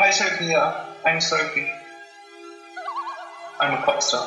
Hi Sophia, I'm Sophie. I'm a pop star.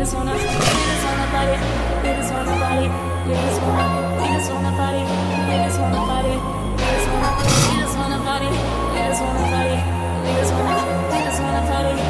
just wanna, they just wanna party, they just wanna party, they just wanna, they just wanna party, they just wanna party, they just wanna, they just wanna party, they just wanna party, they just wanna, they just wanna party.